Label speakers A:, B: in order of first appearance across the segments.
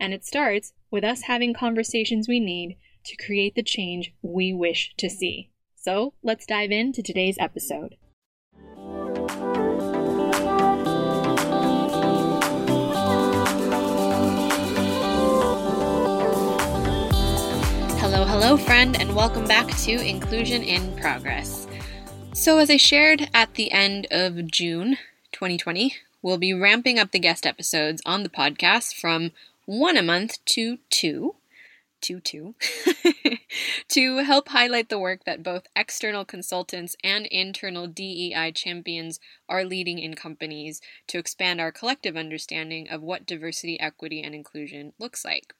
A: And it starts with us having conversations we need to create the change we wish to see. So let's dive into today's episode. Hello, hello, friend, and welcome back to Inclusion in Progress. So, as I shared at the end of June 2020, we'll be ramping up the guest episodes on the podcast from one a month to two, two, two, to help highlight the work that both external consultants and internal DEI champions are leading in companies to expand our collective understanding of what diversity, equity, and inclusion looks like.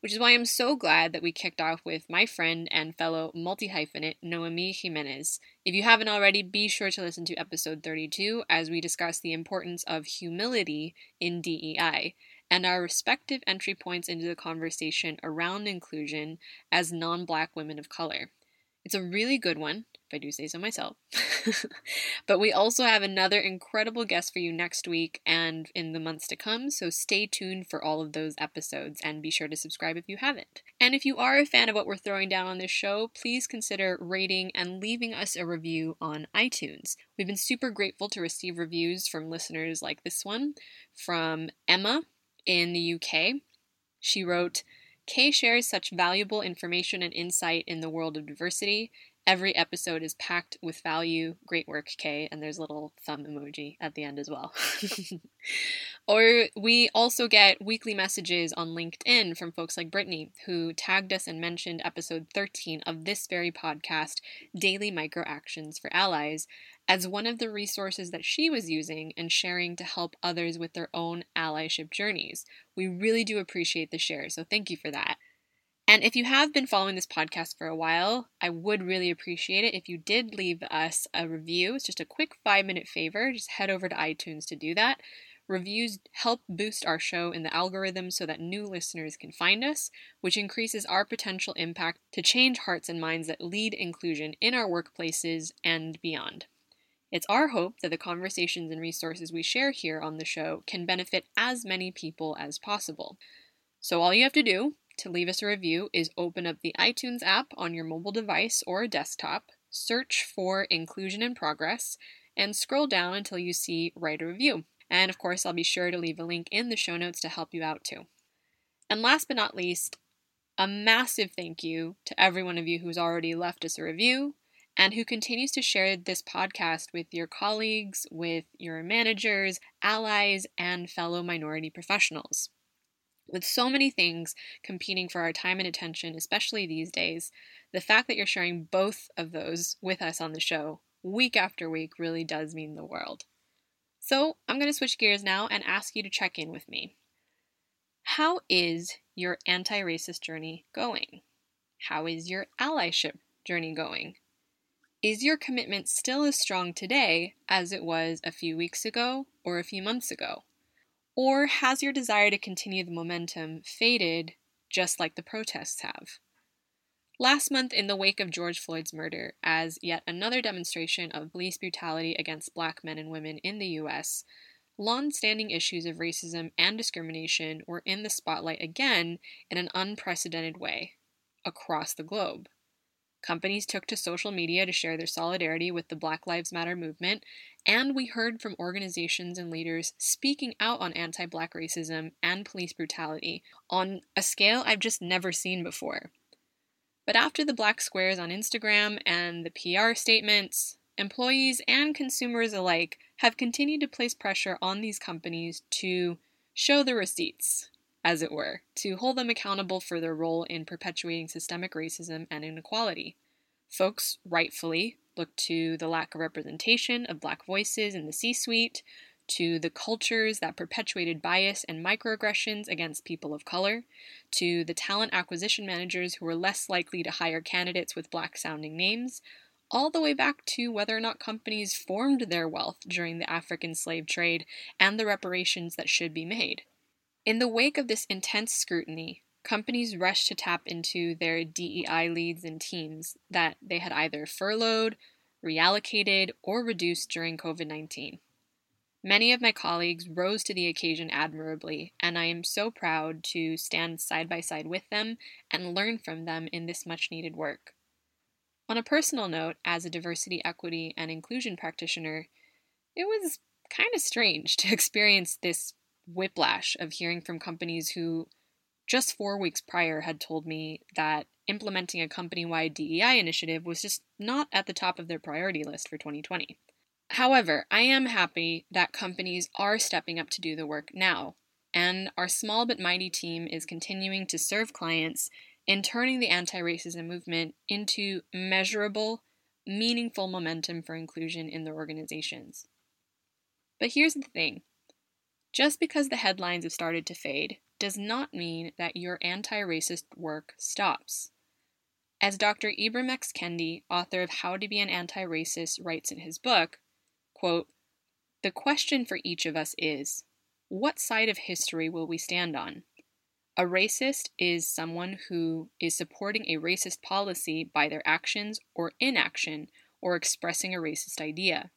A: Which is why I'm so glad that we kicked off with my friend and fellow multi hyphenate Noemi Jimenez. If you haven't already, be sure to listen to episode 32 as we discuss the importance of humility in DEI and our respective entry points into the conversation around inclusion as non black women of color. It's a really good one, if I do say so myself. but we also have another incredible guest for you next week and in the months to come, so stay tuned for all of those episodes and be sure to subscribe if you haven't. And if you are a fan of what we're throwing down on this show, please consider rating and leaving us a review on iTunes. We've been super grateful to receive reviews from listeners like this one from Emma, in the UK. She wrote, Kay shares such valuable information and insight in the world of diversity. Every episode is packed with value. Great work, Kay. And there's a little thumb emoji at the end as well. or we also get weekly messages on LinkedIn from folks like Brittany, who tagged us and mentioned episode 13 of this very podcast, Daily Micro Actions for Allies, as one of the resources that she was using and sharing to help others with their own allyship journeys. We really do appreciate the share, so thank you for that. And if you have been following this podcast for a while, I would really appreciate it if you did leave us a review. It's just a quick five minute favor. Just head over to iTunes to do that. Reviews help boost our show in the algorithm so that new listeners can find us, which increases our potential impact to change hearts and minds that lead inclusion in our workplaces and beyond. It's our hope that the conversations and resources we share here on the show can benefit as many people as possible. So, all you have to do to leave us a review is open up the iTunes app on your mobile device or desktop, search for Inclusion in Progress, and scroll down until you see Write a Review. And of course, I'll be sure to leave a link in the show notes to help you out too. And last but not least, a massive thank you to every one of you who's already left us a review, and who continues to share this podcast with your colleagues, with your managers, allies, and fellow minority professionals. With so many things competing for our time and attention, especially these days, the fact that you're sharing both of those with us on the show week after week really does mean the world. So, I'm going to switch gears now and ask you to check in with me. How is your anti racist journey going? How is your allyship journey going? Is your commitment still as strong today as it was a few weeks ago or a few months ago? Or has your desire to continue the momentum faded just like the protests have? Last month, in the wake of George Floyd's murder, as yet another demonstration of police brutality against black men and women in the U.S., long standing issues of racism and discrimination were in the spotlight again in an unprecedented way across the globe. Companies took to social media to share their solidarity with the Black Lives Matter movement, and we heard from organizations and leaders speaking out on anti black racism and police brutality on a scale I've just never seen before. But after the black squares on Instagram and the PR statements, employees and consumers alike have continued to place pressure on these companies to show the receipts, as it were, to hold them accountable for their role in perpetuating systemic racism and inequality. Folks rightfully look to the lack of representation of black voices in the C suite, to the cultures that perpetuated bias and microaggressions against people of color, to the talent acquisition managers who were less likely to hire candidates with black sounding names, all the way back to whether or not companies formed their wealth during the African slave trade and the reparations that should be made. In the wake of this intense scrutiny, companies rushed to tap into their DEI leads and teams that they had either furloughed, reallocated, or reduced during COVID 19. Many of my colleagues rose to the occasion admirably, and I am so proud to stand side by side with them and learn from them in this much needed work. On a personal note, as a diversity, equity, and inclusion practitioner, it was kind of strange to experience this whiplash of hearing from companies who just four weeks prior had told me that implementing a company wide DEI initiative was just not at the top of their priority list for 2020. However, I am happy that companies are stepping up to do the work now, and our small but mighty team is continuing to serve clients in turning the anti racism movement into measurable, meaningful momentum for inclusion in their organizations. But here's the thing just because the headlines have started to fade does not mean that your anti racist work stops. As Dr. Ibram X. Kendi, author of How to Be an Anti Racist, writes in his book, quote, The question for each of us is what side of history will we stand on? A racist is someone who is supporting a racist policy by their actions or inaction or expressing a racist idea.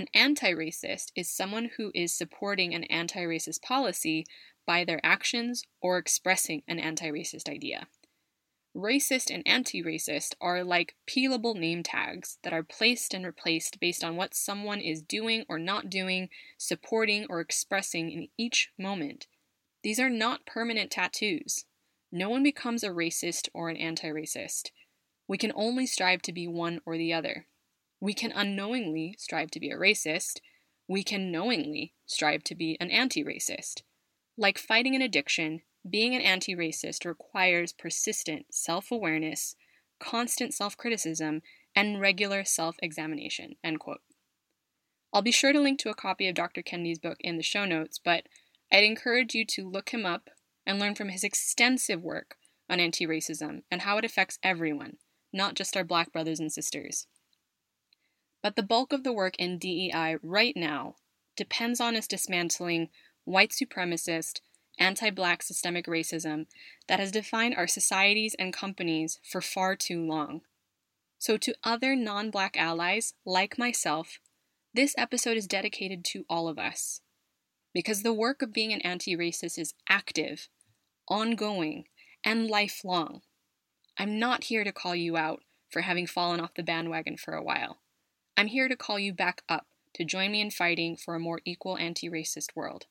A: An anti racist is someone who is supporting an anti racist policy by their actions or expressing an anti racist idea. Racist and anti racist are like peelable name tags that are placed and replaced based on what someone is doing or not doing, supporting or expressing in each moment. These are not permanent tattoos. No one becomes a racist or an anti racist. We can only strive to be one or the other. We can unknowingly strive to be a racist. We can knowingly strive to be an anti racist. Like fighting an addiction, being an anti racist requires persistent self awareness, constant self criticism, and regular self examination. I'll be sure to link to a copy of Dr. Kendi's book in the show notes, but I'd encourage you to look him up and learn from his extensive work on anti racism and how it affects everyone, not just our black brothers and sisters. But the bulk of the work in DEI right now depends on us dismantling white supremacist, anti black systemic racism that has defined our societies and companies for far too long. So, to other non black allies like myself, this episode is dedicated to all of us because the work of being an anti racist is active, ongoing, and lifelong. I'm not here to call you out for having fallen off the bandwagon for a while. I'm here to call you back up to join me in fighting for a more equal anti racist world.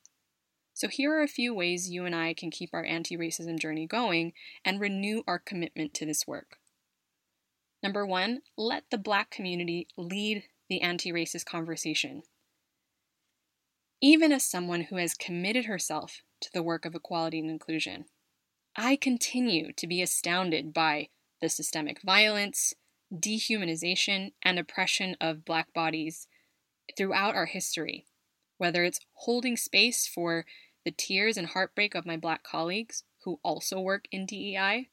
A: So, here are a few ways you and I can keep our anti racism journey going and renew our commitment to this work. Number one, let the black community lead the anti racist conversation. Even as someone who has committed herself to the work of equality and inclusion, I continue to be astounded by the systemic violence, dehumanization, and oppression of Black bodies throughout our history, whether it's holding space for the tears and heartbreak of my Black colleagues who also work in DEI,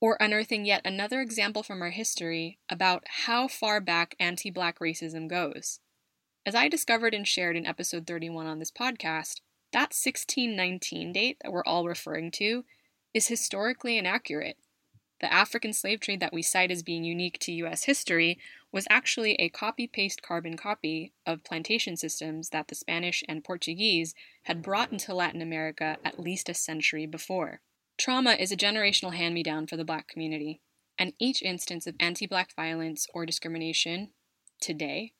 A: or unearthing yet another example from our history about how far back anti Black racism goes. As I discovered and shared in episode 31 on this podcast, that 1619 date that we're all referring to is historically inaccurate. The African slave trade that we cite as being unique to US history was actually a copy paste carbon copy of plantation systems that the Spanish and Portuguese had brought into Latin America at least a century before. Trauma is a generational hand me down for the black community, and each instance of anti black violence or discrimination today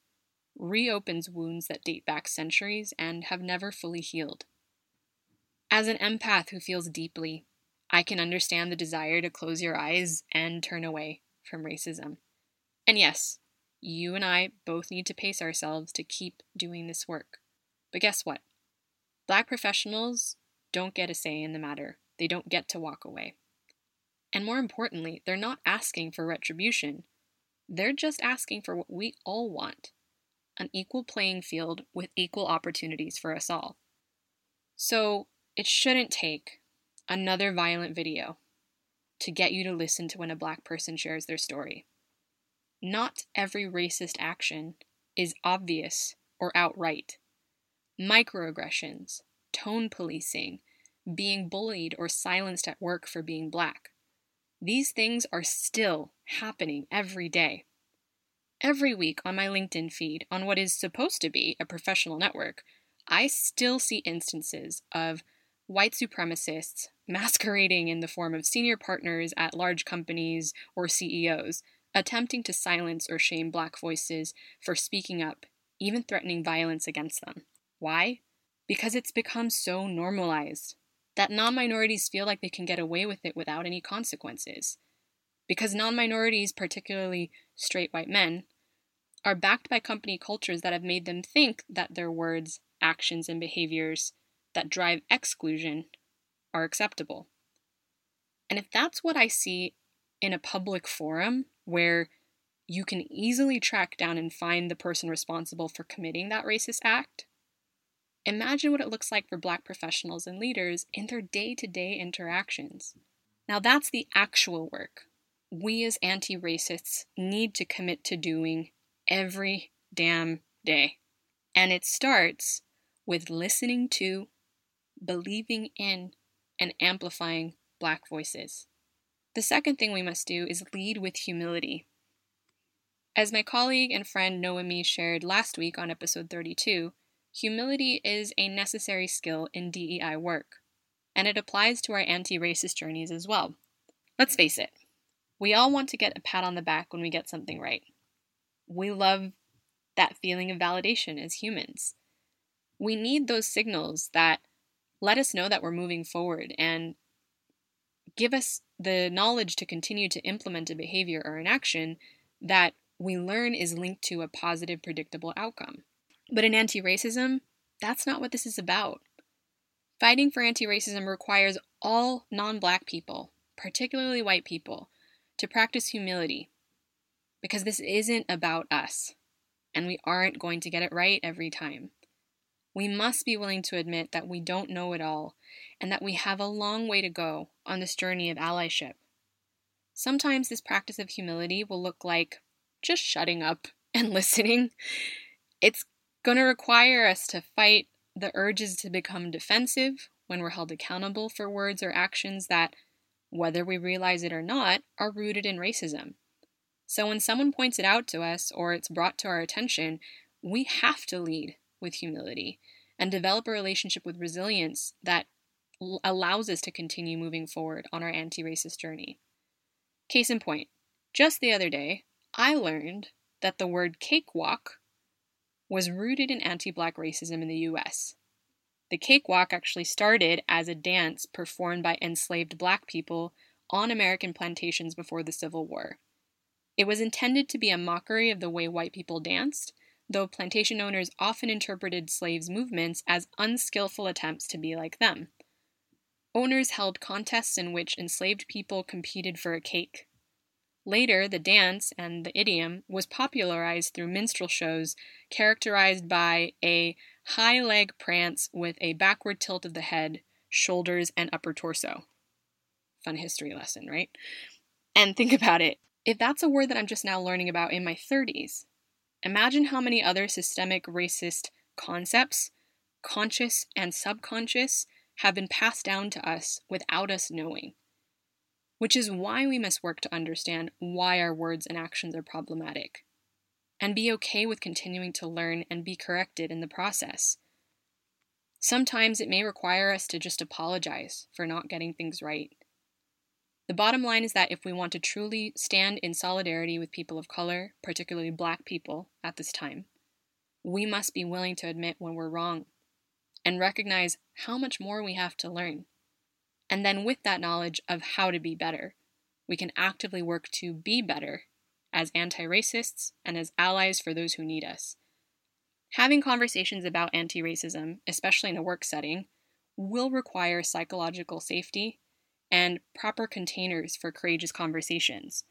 A: reopens wounds that date back centuries and have never fully healed. As an empath who feels deeply, I can understand the desire to close your eyes and turn away from racism. And yes, you and I both need to pace ourselves to keep doing this work. But guess what? Black professionals don't get a say in the matter, they don't get to walk away. And more importantly, they're not asking for retribution. They're just asking for what we all want an equal playing field with equal opportunities for us all. So it shouldn't take another violent video to get you to listen to when a black person shares their story. Not every racist action is obvious or outright. Microaggressions, tone policing, being bullied or silenced at work for being black. These things are still happening every day. Every week on my LinkedIn feed, on what is supposed to be a professional network, I still see instances of white supremacists masquerading in the form of senior partners at large companies or CEOs, attempting to silence or shame black voices for speaking up, even threatening violence against them. Why? Because it's become so normalized that non minorities feel like they can get away with it without any consequences. Because non minorities, particularly straight white men, are backed by company cultures that have made them think that their words, actions, and behaviors that drive exclusion are acceptable. And if that's what I see in a public forum where you can easily track down and find the person responsible for committing that racist act, imagine what it looks like for Black professionals and leaders in their day to day interactions. Now, that's the actual work we as anti racists need to commit to doing every damn day. And it starts with listening to, believing in, and amplifying Black voices. The second thing we must do is lead with humility. As my colleague and friend Noemi shared last week on episode 32, humility is a necessary skill in DEI work, and it applies to our anti racist journeys as well. Let's face it, we all want to get a pat on the back when we get something right we love that feeling of validation as humans. We need those signals that let us know that we're moving forward and give us the knowledge to continue to implement a behavior or an action that we learn is linked to a positive, predictable outcome. But in anti racism, that's not what this is about. Fighting for anti racism requires all non black people, particularly white people, to practice humility because this isn't about us, and we aren't going to get it right every time. We must be willing to admit that we don't know it all and that we have a long way to go on this journey of allyship. Sometimes this practice of humility will look like just shutting up and listening. It's going to require us to fight the urges to become defensive when we're held accountable for words or actions that, whether we realize it or not, are rooted in racism. So when someone points it out to us or it's brought to our attention, we have to lead with humility and develop a relationship with resilience that l- allows us to continue moving forward on our anti racist journey. Case in point, just the other day, I learned that the word cakewalk was rooted in anti black racism in the US. The cakewalk actually started as a dance performed by enslaved black people on American plantations before the Civil War. It was intended to be a mockery of the way white people danced, though plantation owners often interpreted slaves' movements as unskillful attempts to be like them. Owners held contests in which enslaved people competed for a cake. Later, the dance and the idiom was popularized through minstrel shows characterized by a high leg prance with a backward tilt of the head, shoulders, and upper torso. Fun history lesson, right? And think about it if that's a word that I'm just now learning about in my 30s, imagine how many other systemic racist concepts, conscious and subconscious, have been passed down to us without us knowing. Which is why we must work to understand why our words and actions are problematic, and be okay with continuing to learn and be corrected in the process. Sometimes it may require us to just apologize for not getting things right the bottom line is that if we want to truly stand in solidarity with people of color, particularly black people, at this time, we must be willing to admit when we're wrong and recognize how much more we have to learn. And then, with that knowledge of how to be better, we can actively work to be better as anti racists and as allies for those who need us. Having conversations about anti racism, especially in a work setting, will require psychological safety and proper containers for courageous conversations.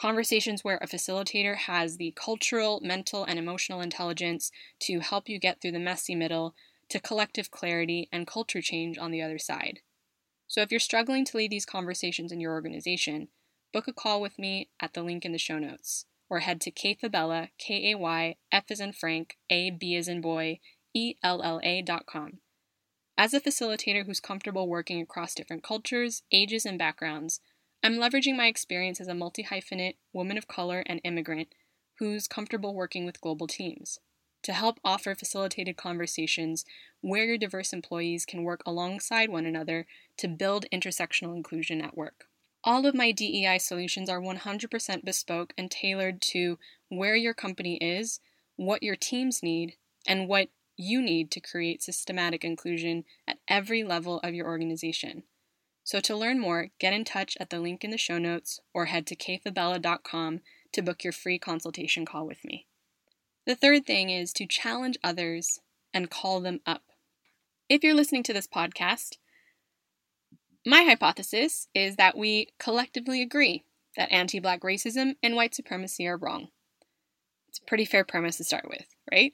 A: Conversations where a facilitator has the cultural, mental, and emotional intelligence to help you get through the messy middle to collective clarity and culture change on the other side. So if you're struggling to lead these conversations in your organization, book a call with me at the link in the show notes, or head to kayfabella, K-A-Y, F as in Frank, A, B as in boy, E-L-L-A dot com. As a facilitator who's comfortable working across different cultures, ages, and backgrounds, I'm leveraging my experience as a multi hyphenate, woman of color, and immigrant who's comfortable working with global teams to help offer facilitated conversations where your diverse employees can work alongside one another to build intersectional inclusion at work. All of my DEI solutions are 100% bespoke and tailored to where your company is, what your teams need, and what you need to create systematic inclusion at every level of your organization. So, to learn more, get in touch at the link in the show notes or head to kayfabella.com to book your free consultation call with me. The third thing is to challenge others and call them up. If you're listening to this podcast, my hypothesis is that we collectively agree that anti black racism and white supremacy are wrong. It's a pretty fair premise to start with, right?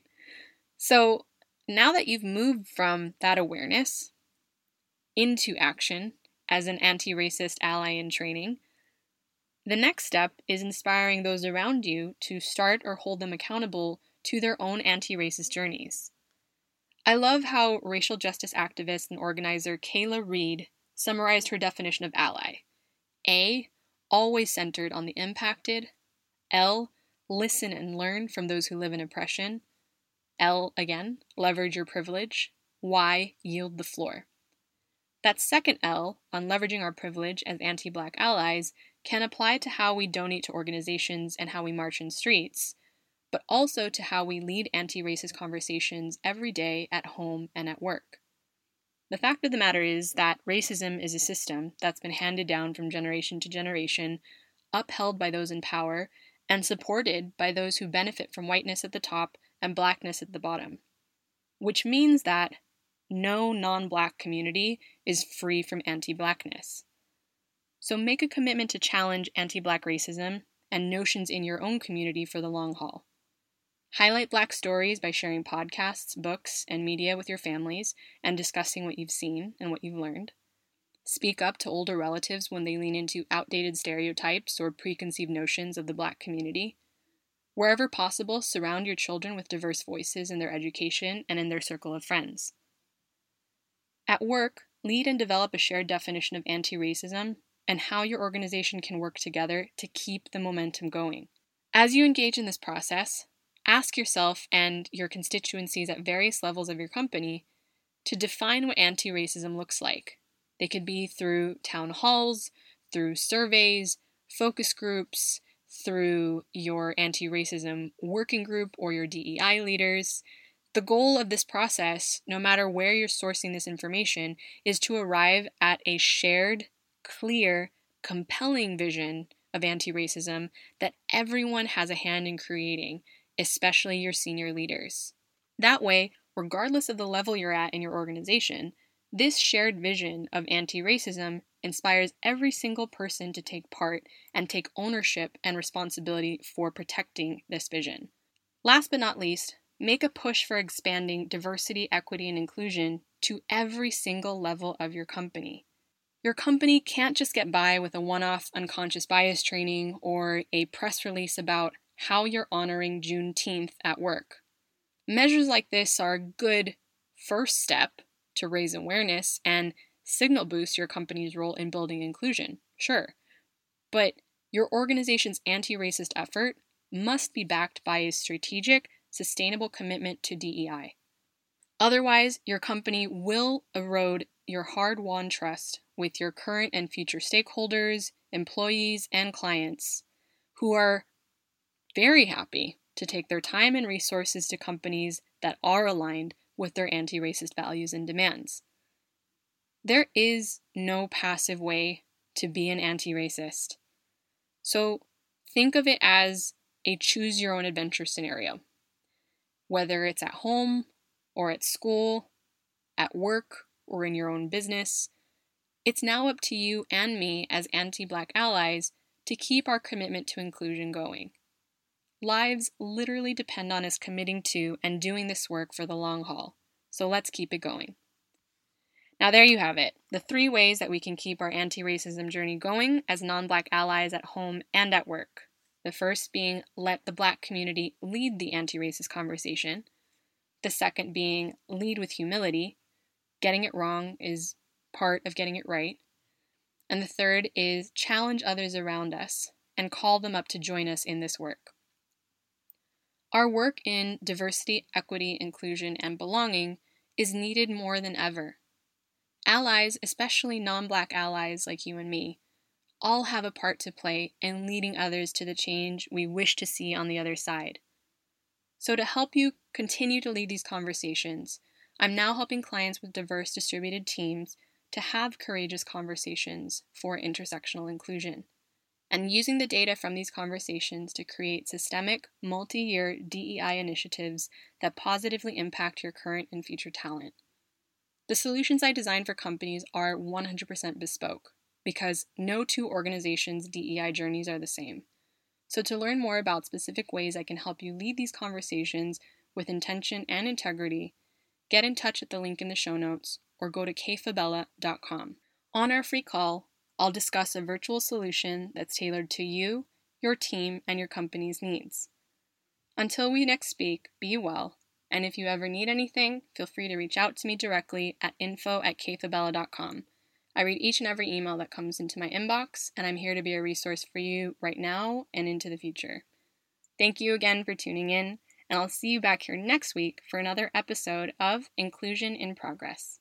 A: So now that you've moved from that awareness into action as an anti racist ally in training, the next step is inspiring those around you to start or hold them accountable to their own anti racist journeys. I love how racial justice activist and organizer Kayla Reed summarized her definition of ally. A, always centered on the impacted, L, listen and learn from those who live in oppression, L, again, leverage your privilege, Y, yield the floor. That second L, on leveraging our privilege as anti black allies, can apply to how we donate to organizations and how we march in streets, but also to how we lead anti racist conversations every day at home and at work. The fact of the matter is that racism is a system that's been handed down from generation to generation, upheld by those in power, and supported by those who benefit from whiteness at the top and blackness at the bottom. Which means that no non black community is free from anti blackness. So make a commitment to challenge anti black racism and notions in your own community for the long haul. Highlight Black stories by sharing podcasts, books, and media with your families and discussing what you've seen and what you've learned. Speak up to older relatives when they lean into outdated stereotypes or preconceived notions of the Black community. Wherever possible, surround your children with diverse voices in their education and in their circle of friends. At work, lead and develop a shared definition of anti racism and how your organization can work together to keep the momentum going. As you engage in this process, ask yourself and your constituencies at various levels of your company to define what anti racism looks like. They could be through town halls, through surveys, focus groups, through your anti racism working group or your DEI leaders. The goal of this process, no matter where you're sourcing this information, is to arrive at a shared clear, compelling vision of anti racism that everyone has a hand in creating, especially your senior leaders. That way, regardless of the level you're at in your organization, this shared vision of anti racism inspires every single person to take part and take ownership and responsibility for protecting this vision. Last but not least, make a push for expanding diversity, equity, and inclusion to every single level of your company. Your company can't just get by with a one off unconscious bias training or a press release about how you're honoring Juneteenth at work. Measures like this are a good first step to raise awareness and signal boost your company's role in building inclusion, sure. But your organization's anti racist effort must be backed by a strategic, sustainable commitment to DEI. Otherwise, your company will erode your hard won trust with your current and future stakeholders, employees, and clients who are very happy to take their time and resources to companies that are aligned with their anti racist values and demands. There is no passive way to be an anti racist. So think of it as a choose your own adventure scenario. Whether it's at home or at school, at work, or in your own business, it's now up to you and me as anti Black allies to keep our commitment to inclusion going. Lives literally depend on us committing to and doing this work for the long haul, so let's keep it going. Now, there you have it the three ways that we can keep our anti racism journey going as non Black allies at home and at work. The first being let the Black community lead the anti racist conversation. The second being lead with humility. Getting it wrong is part of getting it right. And the third is challenge others around us and call them up to join us in this work. Our work in diversity, equity, inclusion, and belonging is needed more than ever. Allies, especially non black allies like you and me, all have a part to play in leading others to the change we wish to see on the other side. So, to help you continue to lead these conversations, I'm now helping clients with diverse distributed teams to have courageous conversations for intersectional inclusion, and using the data from these conversations to create systemic, multi year DEI initiatives that positively impact your current and future talent. The solutions I design for companies are 100% bespoke because no two organizations' DEI journeys are the same. So, to learn more about specific ways I can help you lead these conversations with intention and integrity, get in touch at the link in the show notes or go to kayfabella.com. On our free call, I'll discuss a virtual solution that's tailored to you, your team, and your company's needs. Until we next speak, be well, and if you ever need anything, feel free to reach out to me directly at info at kayfabella.com. I read each and every email that comes into my inbox, and I'm here to be a resource for you right now and into the future. Thank you again for tuning in, and I'll see you back here next week for another episode of Inclusion in Progress.